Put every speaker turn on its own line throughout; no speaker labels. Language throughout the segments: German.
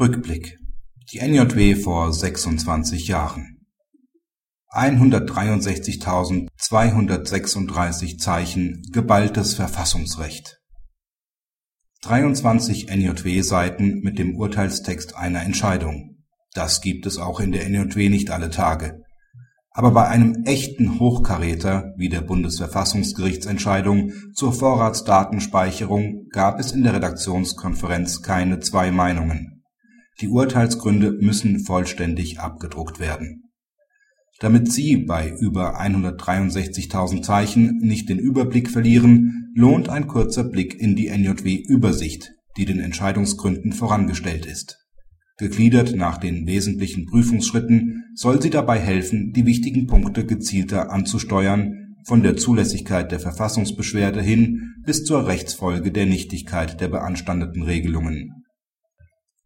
Rückblick. Die NJW vor 26 Jahren. 163.236 Zeichen geballtes Verfassungsrecht. 23 NJW-Seiten mit dem Urteilstext einer Entscheidung. Das gibt es auch in der NJW nicht alle Tage. Aber bei einem echten Hochkaräter wie der Bundesverfassungsgerichtsentscheidung zur Vorratsdatenspeicherung gab es in der Redaktionskonferenz keine zwei Meinungen die Urteilsgründe müssen vollständig abgedruckt werden. Damit Sie bei über 163.000 Zeichen nicht den Überblick verlieren, lohnt ein kurzer Blick in die NJW-Übersicht, die den Entscheidungsgründen vorangestellt ist. Gegliedert nach den wesentlichen Prüfungsschritten soll sie dabei helfen, die wichtigen Punkte gezielter anzusteuern, von der Zulässigkeit der Verfassungsbeschwerde hin bis zur Rechtsfolge der Nichtigkeit der beanstandeten Regelungen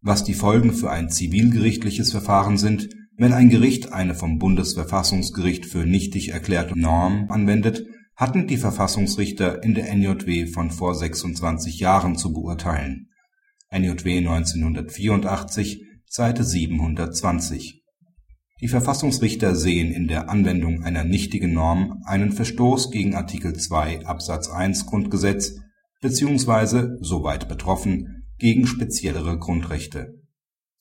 was die Folgen für ein zivilgerichtliches Verfahren sind, wenn ein Gericht eine vom Bundesverfassungsgericht für nichtig erklärte Norm anwendet, hatten die Verfassungsrichter in der NJW von vor 26 Jahren zu beurteilen (NJW 1984, Seite 720). Die Verfassungsrichter sehen in der Anwendung einer nichtigen Norm einen Verstoß gegen Artikel 2 Absatz 1 Grundgesetz beziehungsweise, soweit betroffen gegen speziellere Grundrechte.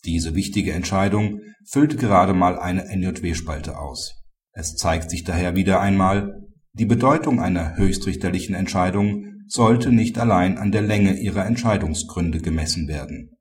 Diese wichtige Entscheidung füllt gerade mal eine NJW-Spalte aus. Es zeigt sich daher wieder einmal, die Bedeutung einer höchstrichterlichen Entscheidung sollte nicht allein an der Länge ihrer Entscheidungsgründe gemessen werden